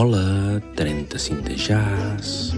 Hola, 35 de jazz.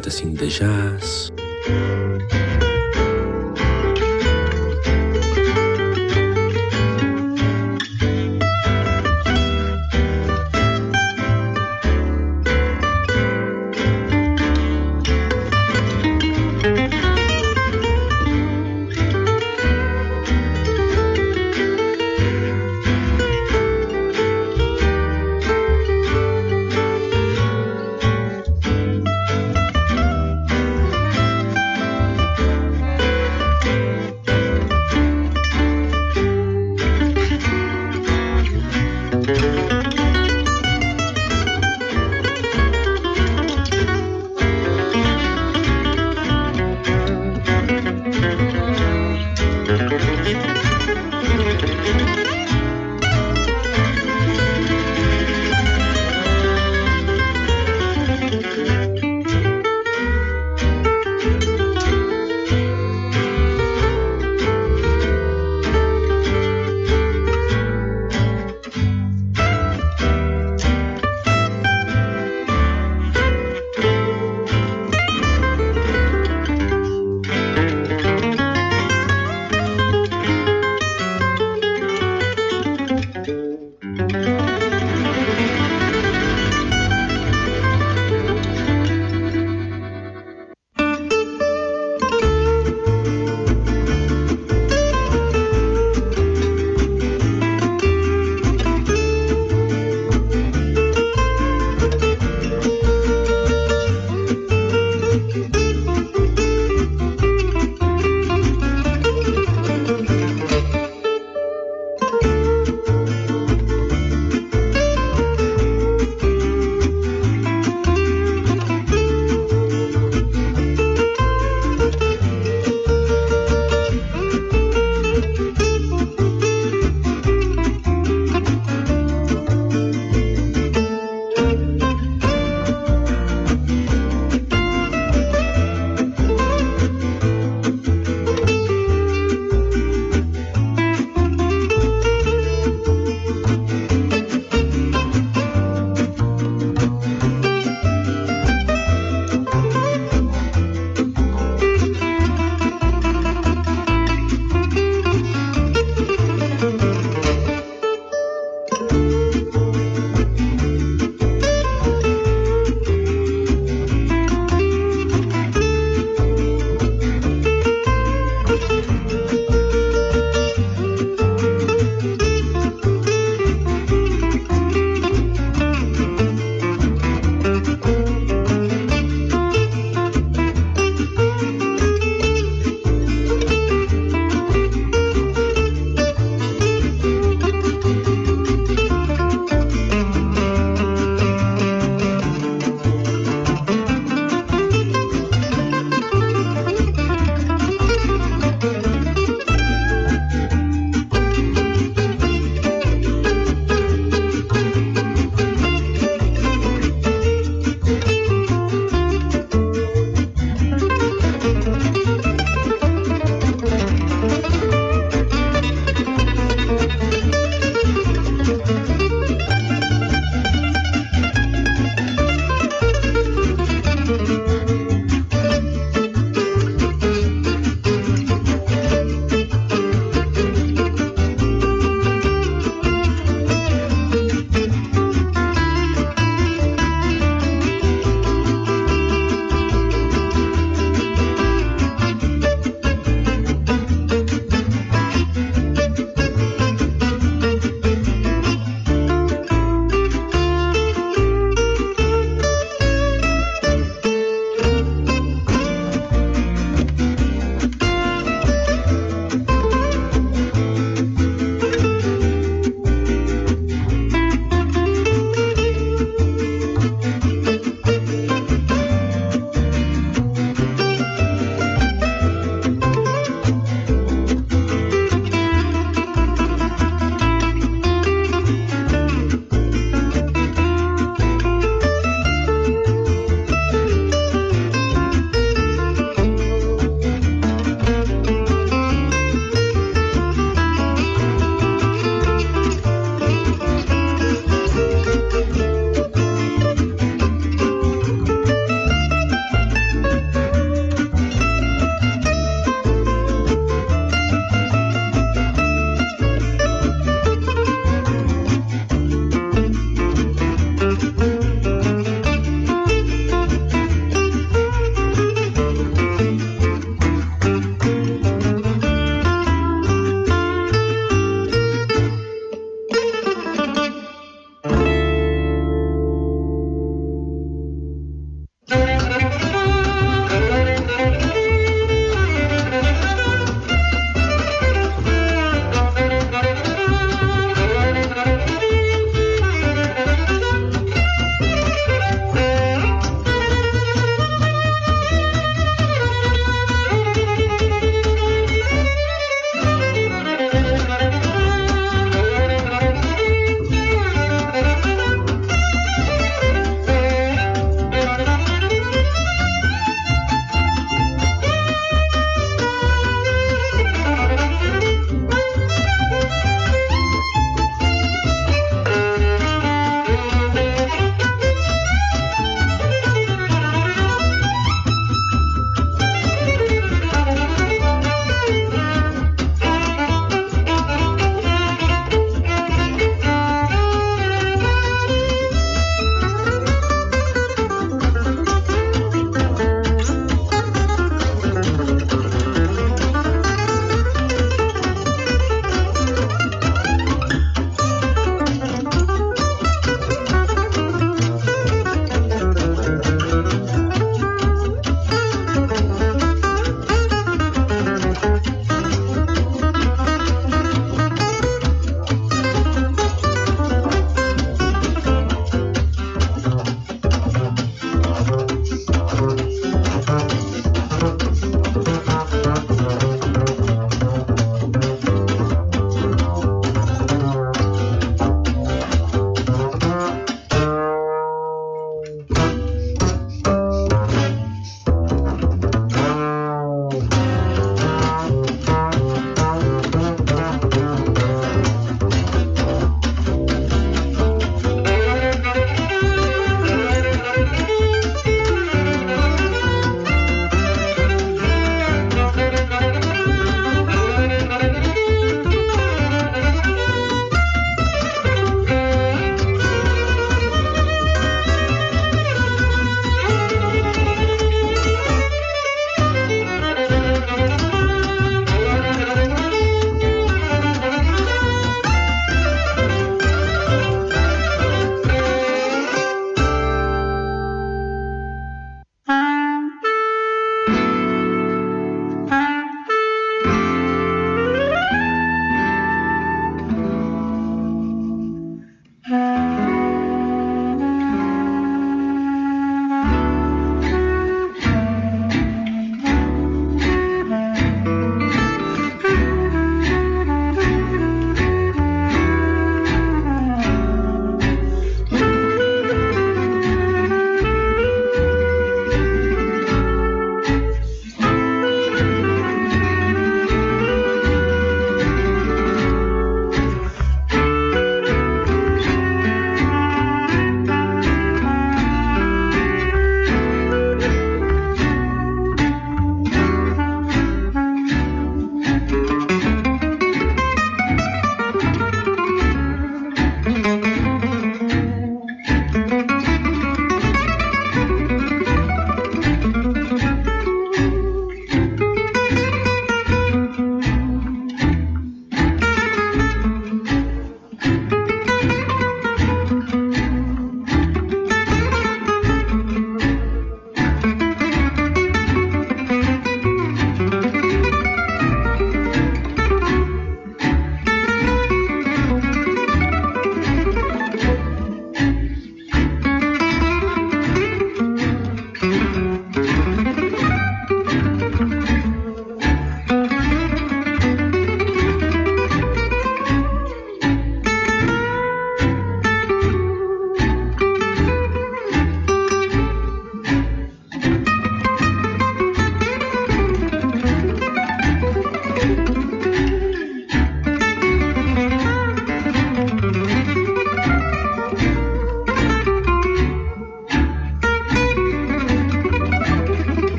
45 de jazz.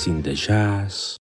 Adeu, 35 de jazz.